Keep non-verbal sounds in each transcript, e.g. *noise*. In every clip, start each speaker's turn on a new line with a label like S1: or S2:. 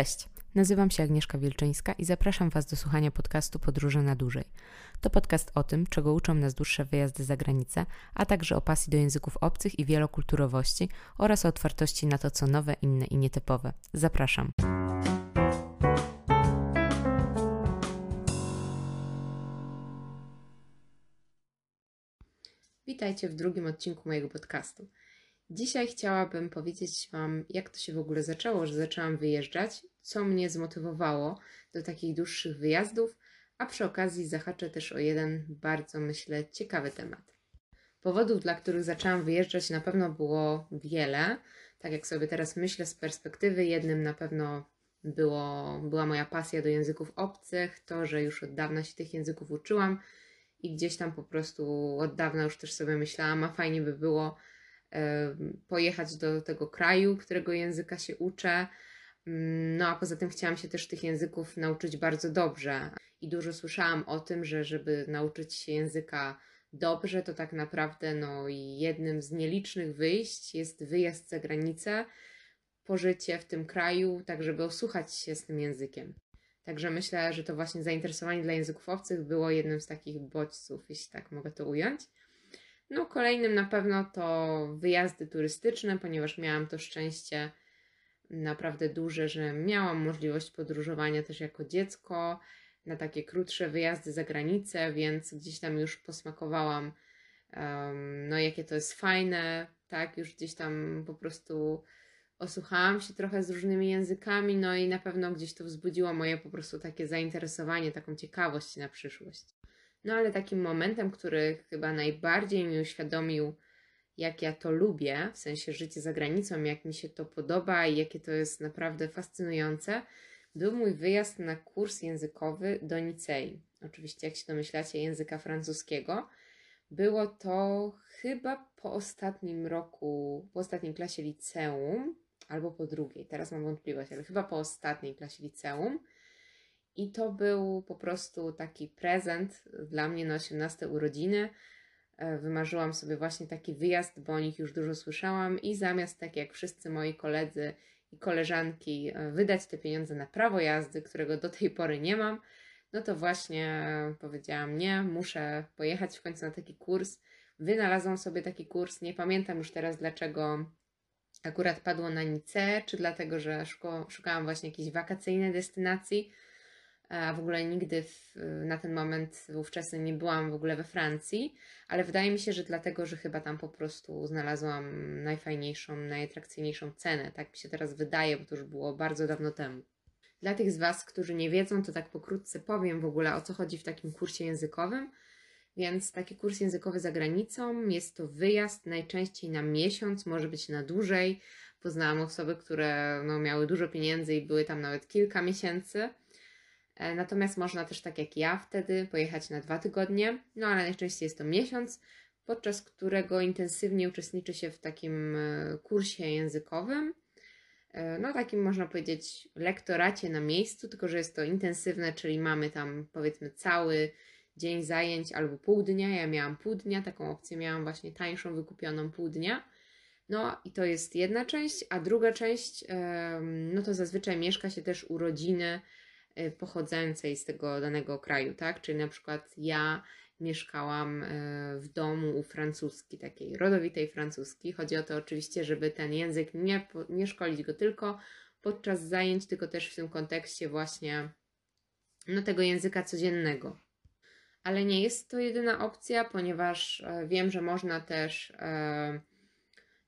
S1: Cześć, nazywam się Agnieszka Wielczyńska i zapraszam Was do słuchania podcastu Podróże na dłużej. To podcast o tym, czego uczą nas dłuższe wyjazdy za granicę, a także o pasji do języków obcych i wielokulturowości oraz o otwartości na to, co nowe, inne i nietypowe. Zapraszam. Witajcie w drugim odcinku mojego podcastu. Dzisiaj chciałabym powiedzieć Wam, jak to się w ogóle zaczęło, że zaczęłam wyjeżdżać, co mnie zmotywowało do takich dłuższych wyjazdów, a przy okazji zahaczę też o jeden bardzo, myślę, ciekawy temat. Powodów, dla których zaczęłam wyjeżdżać, na pewno było wiele. Tak jak sobie teraz myślę z perspektywy, jednym na pewno było, była moja pasja do języków obcych, to, że już od dawna się tych języków uczyłam i gdzieś tam po prostu od dawna już też sobie myślałam, a fajnie by było pojechać do tego kraju, którego języka się uczę. Mm, no a poza tym chciałam się też tych języków nauczyć bardzo dobrze. I dużo słyszałam o tym, że żeby nauczyć się języka dobrze, to tak naprawdę no, jednym z nielicznych wyjść jest wyjazd za granicę, pożycie w tym kraju, tak żeby osłuchać się z tym językiem. Także myślę, że to właśnie zainteresowanie dla języków obcych było jednym z takich bodźców, jeśli tak mogę to ująć. No, kolejnym na pewno to wyjazdy turystyczne, ponieważ miałam to szczęście naprawdę duże, że miałam możliwość podróżowania też jako dziecko na takie krótsze wyjazdy za granicę, więc gdzieś tam już posmakowałam, um, no jakie to jest fajne, tak, już gdzieś tam po prostu osłuchałam się trochę z różnymi językami, no i na pewno gdzieś to wzbudziło moje po prostu takie zainteresowanie, taką ciekawość na przyszłość. No ale takim momentem, który chyba najbardziej mi uświadomił, jak ja to lubię, w sensie życie za granicą, jak mi się to podoba i jakie to jest naprawdę fascynujące, był mój wyjazd na kurs językowy do Nicei. Oczywiście, jak się domyślacie, języka francuskiego. Było to chyba po ostatnim roku, po ostatniej klasie liceum, albo po drugiej, teraz mam wątpliwość, ale chyba po ostatniej klasie liceum. I to był po prostu taki prezent dla mnie na 18 urodziny. E, wymarzyłam sobie właśnie taki wyjazd, bo o nich już dużo słyszałam i zamiast tak jak wszyscy moi koledzy i koleżanki e, wydać te pieniądze na prawo jazdy, którego do tej pory nie mam, no to właśnie powiedziałam nie, muszę pojechać w końcu na taki kurs. Wynalazłam sobie taki kurs, nie pamiętam już teraz dlaczego akurat padło na Nice, czy dlatego, że szukałam właśnie jakiejś wakacyjnej destynacji, w ogóle nigdy w, na ten moment ówczesny nie byłam w ogóle we Francji, ale wydaje mi się, że dlatego, że chyba tam po prostu znalazłam najfajniejszą, najatrakcyjniejszą cenę. Tak mi się teraz wydaje, bo to już było bardzo dawno temu. Dla tych z Was, którzy nie wiedzą, to tak pokrótce powiem w ogóle o co chodzi w takim kursie językowym. Więc taki kurs językowy za granicą jest to wyjazd najczęściej na miesiąc, może być na dłużej. Poznałam osoby, które no, miały dużo pieniędzy i były tam nawet kilka miesięcy. E, natomiast można też tak jak ja wtedy pojechać na dwa tygodnie, no ale najczęściej jest to miesiąc, podczas którego intensywnie uczestniczy się w takim e, kursie językowym. E, no, takim można powiedzieć lektoracie na miejscu, tylko że jest to intensywne, czyli mamy tam powiedzmy cały dzień zajęć albo pół dnia. Ja miałam pół dnia, taką opcję miałam właśnie tańszą, wykupioną pół dnia. No i to jest jedna część, a druga część, no to zazwyczaj mieszka się też u rodziny pochodzącej z tego danego kraju, tak? Czyli na przykład ja mieszkałam y, w domu u francuski, takiej rodowitej francuski. Chodzi o to oczywiście, żeby ten język nie, nie szkolić go tylko podczas zajęć, tylko też w tym kontekście właśnie no, tego języka codziennego. Ale nie jest to jedyna opcja, ponieważ e, wiem, że można też e,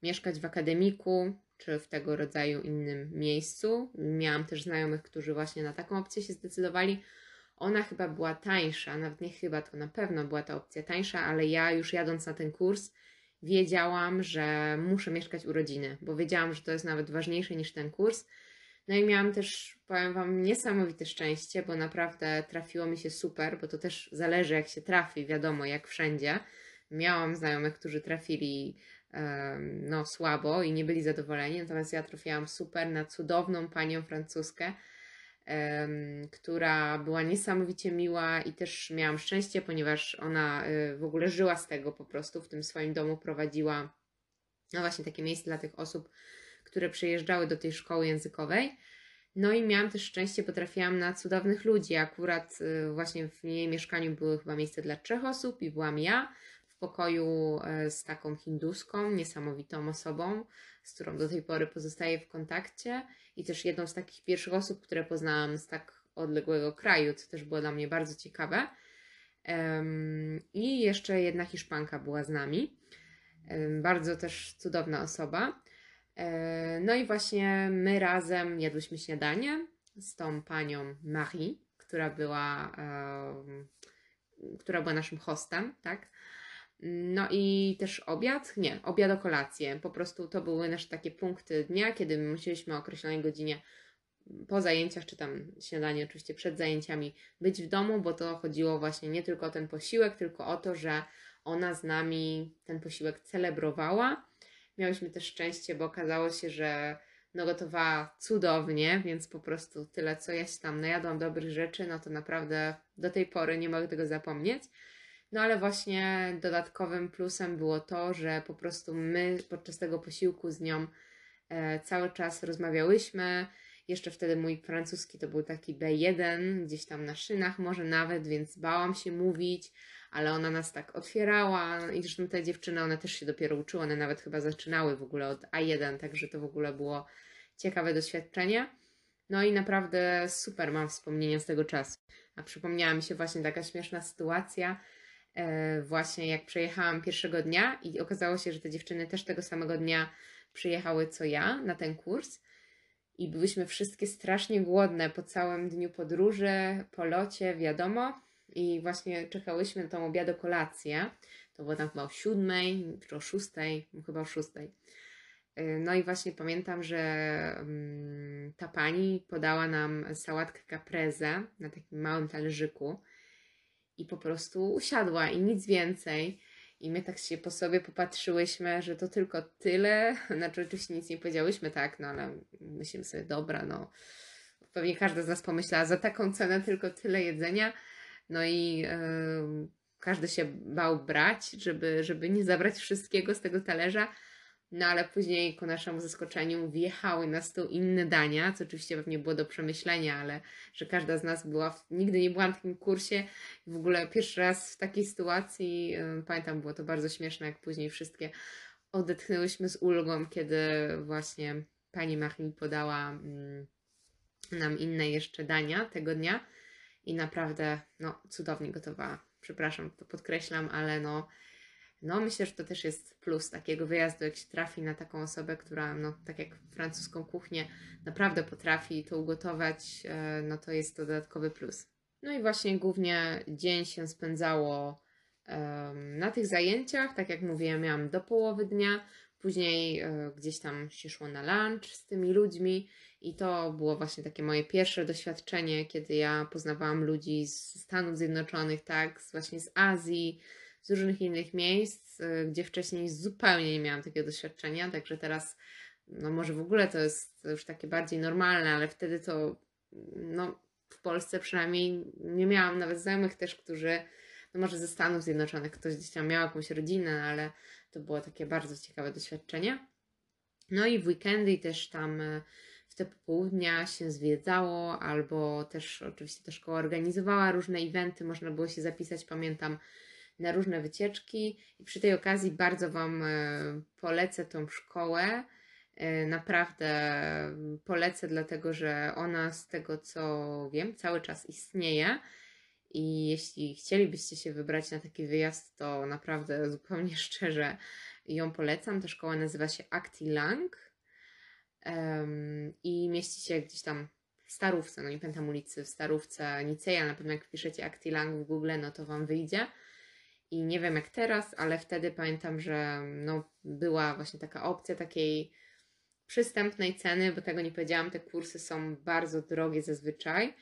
S1: mieszkać w akademiku, czy w tego rodzaju innym miejscu. Miałam też znajomych, którzy właśnie na taką opcję się zdecydowali. Ona chyba była tańsza, nawet nie chyba, to na pewno była ta opcja tańsza, ale ja już jadąc na ten kurs wiedziałam, że muszę mieszkać u rodziny, bo wiedziałam, że to jest nawet ważniejsze niż ten kurs. No i miałam też, powiem Wam, niesamowite szczęście, bo naprawdę trafiło mi się super, bo to też zależy jak się trafi, wiadomo, jak wszędzie. Miałam znajomych, którzy trafili no, słabo i nie byli zadowoleni. Natomiast ja trafiłam super na cudowną panią francuskę, która była niesamowicie miła i też miałam szczęście, ponieważ ona y, w ogóle żyła z tego po prostu. W tym swoim domu prowadziła no właśnie takie miejsce dla tych osób, które przyjeżdżały do tej szkoły językowej. No i miałam też szczęście, bo trafiłam na cudownych ludzi. Akurat y, właśnie w jej mieszkaniu było chyba miejsce dla trzech osób i byłam ja pokoju e, z taką hinduską, niesamowitą osobą, z którą do tej pory pozostaję w kontakcie i też jedną z takich pierwszych osób, które poznałam z tak odległego kraju, co też było dla mnie bardzo ciekawe. I jeszcze jedna Hiszpanka była z nami. Bardzo też cudowna osoba. E, no i właśnie my razem jadłyśmy śniadanie z tą panią Marie, która była, która była naszym hostem, tak? No i też obiad, nie, obiad o kolację. Po prostu to były nasze takie punkty dnia, kiedy musieliśmy o określonej godzinie po zajęciach, czy tam śniadanie oczywiście przed zajęciami, być w domu, bo to chodziło właśnie nie tylko o ten posiłek, tylko o to, że ona z nami ten posiłek celebrowała. Miałyśmy też szczęście, bo okazało się, że no gotowała cudownie, więc po prostu tyle, co ja się tam najadłam dobrych rzeczy, no to naprawdę do tej pory nie mogę tego zapomnieć. No ale właśnie dodatkowym plusem było to, że po prostu my podczas tego posiłku z nią e, cały czas rozmawiałyśmy, jeszcze wtedy mój francuski to był taki B1, gdzieś tam na szynach może nawet, więc bałam się mówić, ale ona nas tak otwierała i zresztą te dziewczyny, one też się dopiero uczyły, one nawet chyba zaczynały w ogóle od A1, także to w ogóle było ciekawe doświadczenie. No i naprawdę super mam wspomnienia z tego czasu. A przypomniała mi się właśnie taka śmieszna sytuacja, właśnie jak przejechałam pierwszego dnia i okazało się, że te dziewczyny też tego samego dnia przyjechały co ja na ten kurs i byłyśmy wszystkie strasznie głodne po całym dniu podróży, po locie, wiadomo. I właśnie czekałyśmy na tą obiadę kolację. To było tam chyba o siódmej, czy o szóstej, chyba o szóstej. Y, no i właśnie pamiętam, że um, ta pani podała nam sałatkę caprese na takim małym talerzyku i po prostu usiadła i nic więcej. I my tak się po sobie popatrzyłyśmy, że to tylko tyle. *laughs* Znaczy, oczywiście nic nie powiedziałyśmy, tak, no ale myślimy sobie, dobra, no. Pewnie każda z nas pomyślała, za taką cenę tylko tyle jedzenia. No i yy, każdy się bał brać, żeby, żeby nie zabrać wszystkiego z tego talerza. No ale później ku naszemu zaskoczeniu wjechały na stół inne dania, co oczywiście pewnie było do przemyślenia, ale że każda z nas była, w, nigdy nie była na takim kursie. W ogóle pierwszy raz w takiej sytuacji, pamiętam, było to bardzo śmieszne, jak później wszystkie odetchnęłyśmy z ulgą, kiedy właśnie pani Marie podała yy, nam inne jeszcze dania tego dnia i naprawdę, no, cudownie gotowała. Przepraszam, to podkreślam, ale no, no, myślę, że to też jest plus takiego wyjazdu, jak się trafi na taką osobę, która, no, tak jak francuską kuchnię, naprawdę potrafi to ugotować, e, no to jest to dodatkowy plus. No i właśnie głównie dzień się spędzało um, na tych zajęciach. Tak jak mówiłem, miałam do połowy dnia, później e, gdzieś tam się szło na lunch z tymi ludźmi i to było właśnie takie moje pierwsze doświadczenie, kiedy ja poznawałam ludzi z Stanów Zjednoczonych, tak, właśnie z Azji, z różnych innych miejsc, y, gdzie wcześniej zupełnie nie miałam takiego doświadczenia, także teraz, no może w ogóle to jest już takie bardziej normalne, ale wtedy to, no w Polsce przynajmniej nie miałam nawet znajomych też, którzy, no może ze Stanów Zjednoczonych, ktoś gdzieś tam miał jakąś rodzinę, ale to było takie bardzo ciekawe doświadczenie. No i w weekendy też tam y, w te popołudnia się zwiedzało, albo też oczywiście ta szkoła organizowała różne eventy, można było się zapisać, pamiętam, na różne wycieczki i przy tej okazji bardzo Wam e, polecę tą szkołę. E, naprawdę polecę, dlatego że ona z tego co wiem cały czas istnieje. I jeśli chcielibyście się wybrać na taki wyjazd, to naprawdę zupełnie *laughs* szczerze ją polecam. Ta szkoła nazywa się Actilang um, i mieści się gdzieś tam w Starówce, no nie pamiętam ulicy, w Starówce Niceja, na pewno jak wpiszecie Actilang w Google, no to Wam wyjdzie. I nie wiem jak teraz, ale wtedy pamiętam, że no, była właśnie taka opcja takiej przystępnej ceny, bo tego nie powiedziałam, te kursy są bardzo drogie zazwyczaj.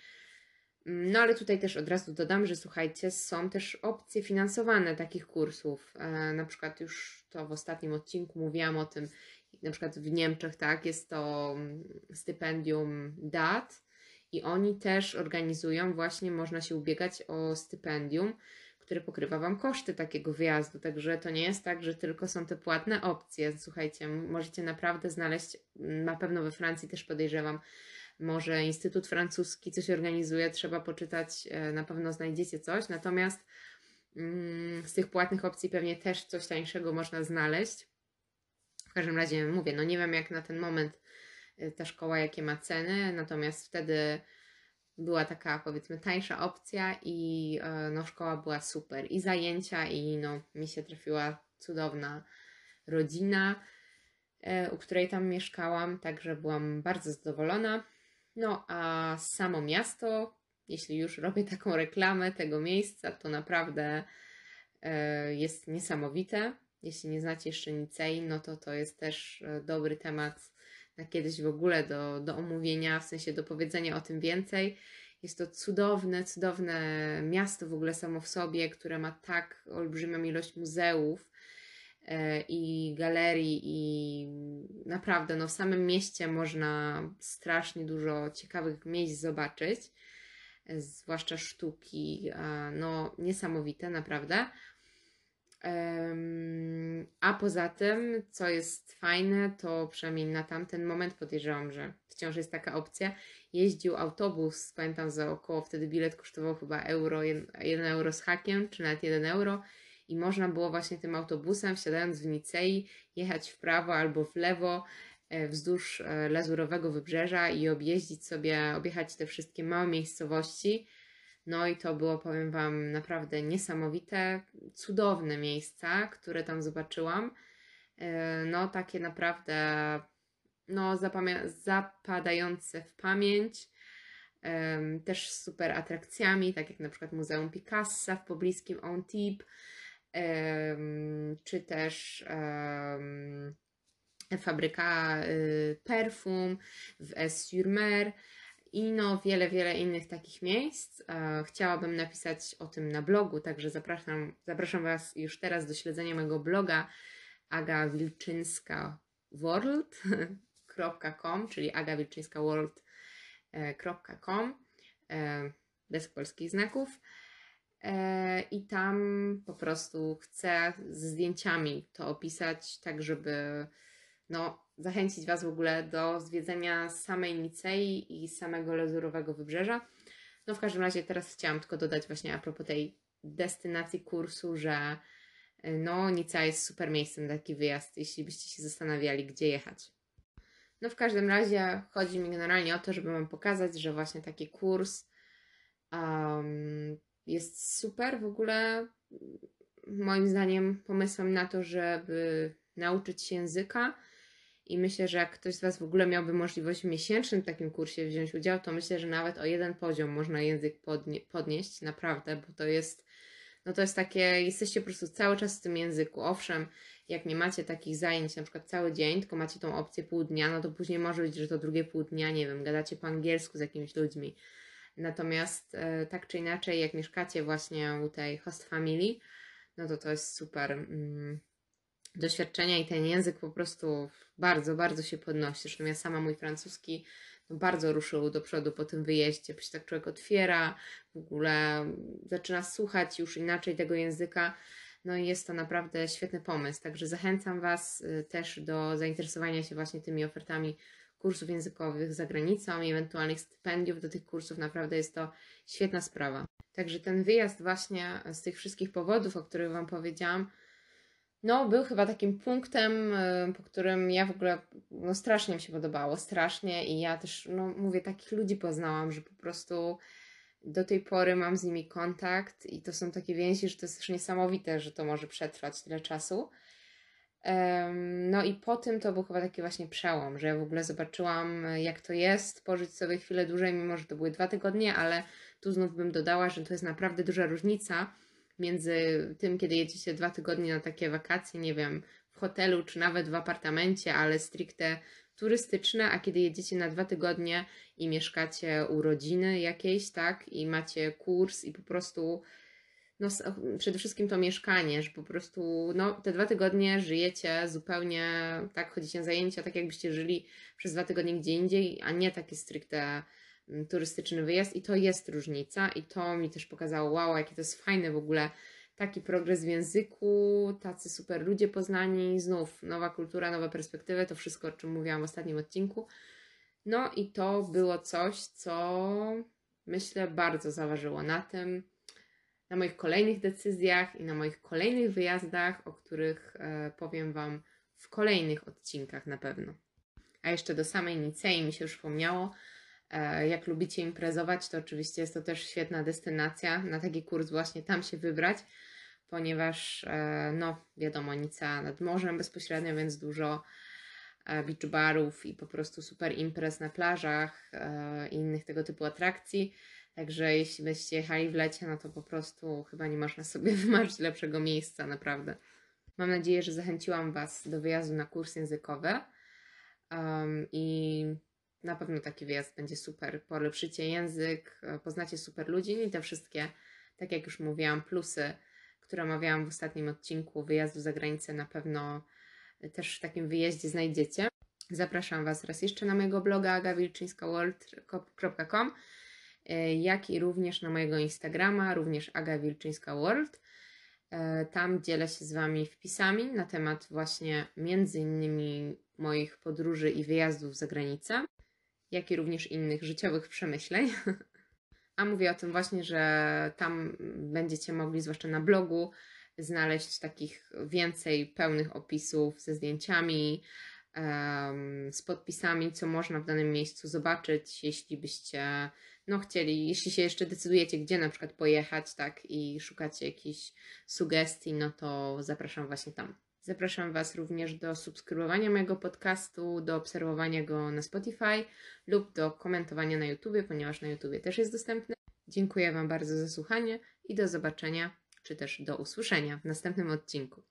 S1: No ale tutaj też od razu dodam, że słuchajcie, są też opcje finansowane takich kursów. E, na przykład już to w ostatnim odcinku mówiłam o tym, na przykład w Niemczech, tak, jest to mm, stypendium DAT i oni też organizują, właśnie można się ubiegać o stypendium który pokrywa Wam koszty takiego wyjazdu. Także to nie jest tak, że tylko są te płatne opcje. Słuchajcie, możecie naprawdę znaleźć, na pewno we Francji też podejrzewam, może Instytut Francuski coś organizuje, trzeba poczytać, e, na pewno znajdziecie coś. Natomiast mm, z tych płatnych opcji pewnie też coś tańszego można znaleźć. W każdym razie mówię, no nie wiem jak na ten moment e, ta szkoła jakie ma ceny, natomiast wtedy była taka powiedzmy tańsza opcja i e, no szkoła była super i zajęcia i no mi się trafiła cudowna rodzina, u której tam mieszkałam, także byłam bardzo zadowolona. No a samo miasto, jeśli już robię taką reklamę tego miejsca, to naprawdę e, jest niesamowite. Jeśli nie znacie jeszcze Nicei, no to to jest też e, dobry temat kiedyś w ogóle do, do omówienia, w sensie do powiedzenia o tym więcej. Jest to cudowne, cudowne miasto w ogóle samo w sobie, które ma tak olbrzymią ilość muzeów, E, i galerii i naprawdę no w samym mieście można strasznie dużo ciekawych miejsc zobaczyć, e, zwłaszcza sztuki, no niesamowite naprawdę. A poza tym, co jest fajne, to przynajmniej na tamten moment podejrzewam, że wciąż jest taka opcja. Jeździł autobus, pamiętam, za około wtedy bilet kosztował chyba euro, 1 euro z hakiem, czy nawet 1 euro i można było właśnie tym autobusem, wsiadając w Nicei, jechać w prawo albo w lewo e, wzdłuż e, lazurowego wybrzeża i objeździć sobie, objechać te wszystkie małe miejscowości. No i to było, powiem Wam, naprawdę niesamowite, cudowne miejsca, które tam zobaczyłam. E, no, takie naprawdę no, zapadające w pamięć. Też z super atrakcjami, tak jak na przykład Muzeum Picassa w pobliskim Antibes czy też fabryka y, perfum w Es-sur-Mer i no wiele, wiele innych takich miejsc. E, chciałabym napisać o tym na blogu, także zapraszam, zapraszam Was już teraz do śledzenia mojego bloga agawilczynskaworld.com, czyli agawilczynskaworld.com e, bez polskich znaków. E, i tam po prostu chcę z zdjęciami to opisać, tak żeby no, zachęcić Was w ogóle do zwiedzenia samej Nicei i samego Lazurowego Wybrzeża. No w każdym razie teraz chciałam tylko dodać właśnie a propos tej destynacji kursu, że e, no Nicea jest super miejscem na taki wyjazd, jeśli byście się zastanawiali, gdzie jechać. No w każdym razie chodzi mi generalnie o to, żeby Wam pokazać, że właśnie taki kurs um, jest super w ogóle moim zdaniem pomysłem na to, żeby nauczyć się języka. I myślę, że jak ktoś z Was w ogóle miałby możliwość w miesięcznym takim kursie wziąć udział, to myślę, że nawet o jeden poziom można język podnie podnieść, naprawdę, bo to jest, no to jest takie, jesteście po prostu cały czas w tym języku. Owszem, jak nie macie takich zajęć na przykład cały dzień, tylko macie tą opcję pół dnia, no to później może być, że to drugie pół dnia, nie wiem, gadacie po angielsku z jakimiś ludźmi, Natomiast e, tak czy inaczej, jak mieszkacie właśnie u tej host family, no to to jest super mm, doświadczenia i ten język po prostu bardzo, bardzo się podnosi. Zresztą ja sama mój francuski no bardzo ruszył do przodu po tym wyjeździe, bo się tak człowiek otwiera, w ogóle zaczyna słuchać już inaczej tego języka. No i jest to naprawdę świetny pomysł. Także zachęcam Was y, też do zainteresowania się właśnie tymi ofertami kursów językowych za granicą i ewentualnych stypendiów do tych kursów. Naprawdę jest to świetna sprawa. Także ten wyjazd właśnie z tych wszystkich powodów, o których Wam powiedziałam, no, był chyba takim punktem, y, po którym ja w ogóle, no strasznie mi się podobało, strasznie i ja też, no mówię, takich ludzi poznałam, że po prostu do tej pory mam z nimi kontakt i to są takie więzi, że to jest też niesamowite, że to może przetrwać tyle czasu. No i po tym to był chyba taki właśnie przełom, że ja w ogóle zobaczyłam, jak to jest pożyć sobie chwilę dłużej, mimo że to były dwa tygodnie, ale tu znów bym dodała, że to jest naprawdę duża różnica między tym, kiedy jedziecie dwa tygodnie na takie wakacje, nie wiem, w hotelu czy nawet w apartamencie, ale stricte turystyczne, a kiedy jedziecie na dwa tygodnie i mieszkacie u rodziny jakiejś, tak, i macie kurs i po prostu no, przede wszystkim to mieszkanie, że po prostu no, te dwa tygodnie żyjecie zupełnie tak, chodzicie na zajęcia, tak jakbyście żyli przez dwa tygodnie gdzie indziej, a nie taki stricte turystyczny wyjazd i to jest różnica i to mi też pokazało, wow, jakie to jest fajne w ogóle, taki progres w języku, tacy super ludzie poznani, znów nowa kultura, nowe perspektywy, to wszystko, o czym mówiłam w ostatnim odcinku. No i to było coś, co myślę bardzo zaważyło na tym, na moich kolejnych decyzjach i na moich kolejnych wyjazdach, o których e, powiem Wam w kolejnych odcinkach na pewno. A jeszcze do samej Nicei mi się już wspomniało, jak lubicie imprezować, to oczywiście jest to też świetna destynacja. Na taki kurs właśnie tam się wybrać, ponieważ, e, no wiadomo, Nicea nad morzem bezpośrednio, więc dużo e, beach barów i po prostu super imprez na plażach i innych tego typu atrakcji. Także jeśli byście jechali w lecie, no to po prostu chyba nie można sobie *laughs* wymarzyć lepszego miejsca, naprawdę. Mam nadzieję, że zachęciłam Was do wyjazdu na kurs językowy um, i na pewno taki wyjazd będzie super. Polepszycie język, poznacie super ludzi i te wszystkie, tak jak już mówiłam, plusy, które omawiałam w ostatnim odcinku wyjazdu za granicę, na pewno też w takim wyjeździe znajdziecie. Zapraszam Was raz jeszcze na mojego bloga agawilczyńskaworld.com E, jak i również na mojego Instagrama, również Aga Wilczyńska World. E, tam dzielę się z Wami wpisami na temat właśnie między innymi moich podróży i wyjazdów za granicę, jak i również innych życiowych przemyśleń. *laughs* A mówię o tym właśnie, że tam będziecie mogli, zwłaszcza na blogu, znaleźć takich więcej pełnych opisów ze zdjęciami, z podpisami, co można w danym miejscu zobaczyć, jeśli byście no chcieli, jeśli się jeszcze decydujecie, gdzie na przykład pojechać, tak, i szukacie jakichś sugestii, no to zapraszam właśnie tam. Zapraszam Was również do subskrybowania mojego podcastu, do obserwowania go na Spotify lub do komentowania na YouTube, ponieważ na YouTube też jest dostępny. Dziękuję Wam bardzo za słuchanie i do zobaczenia, czy też do usłyszenia w następnym odcinku.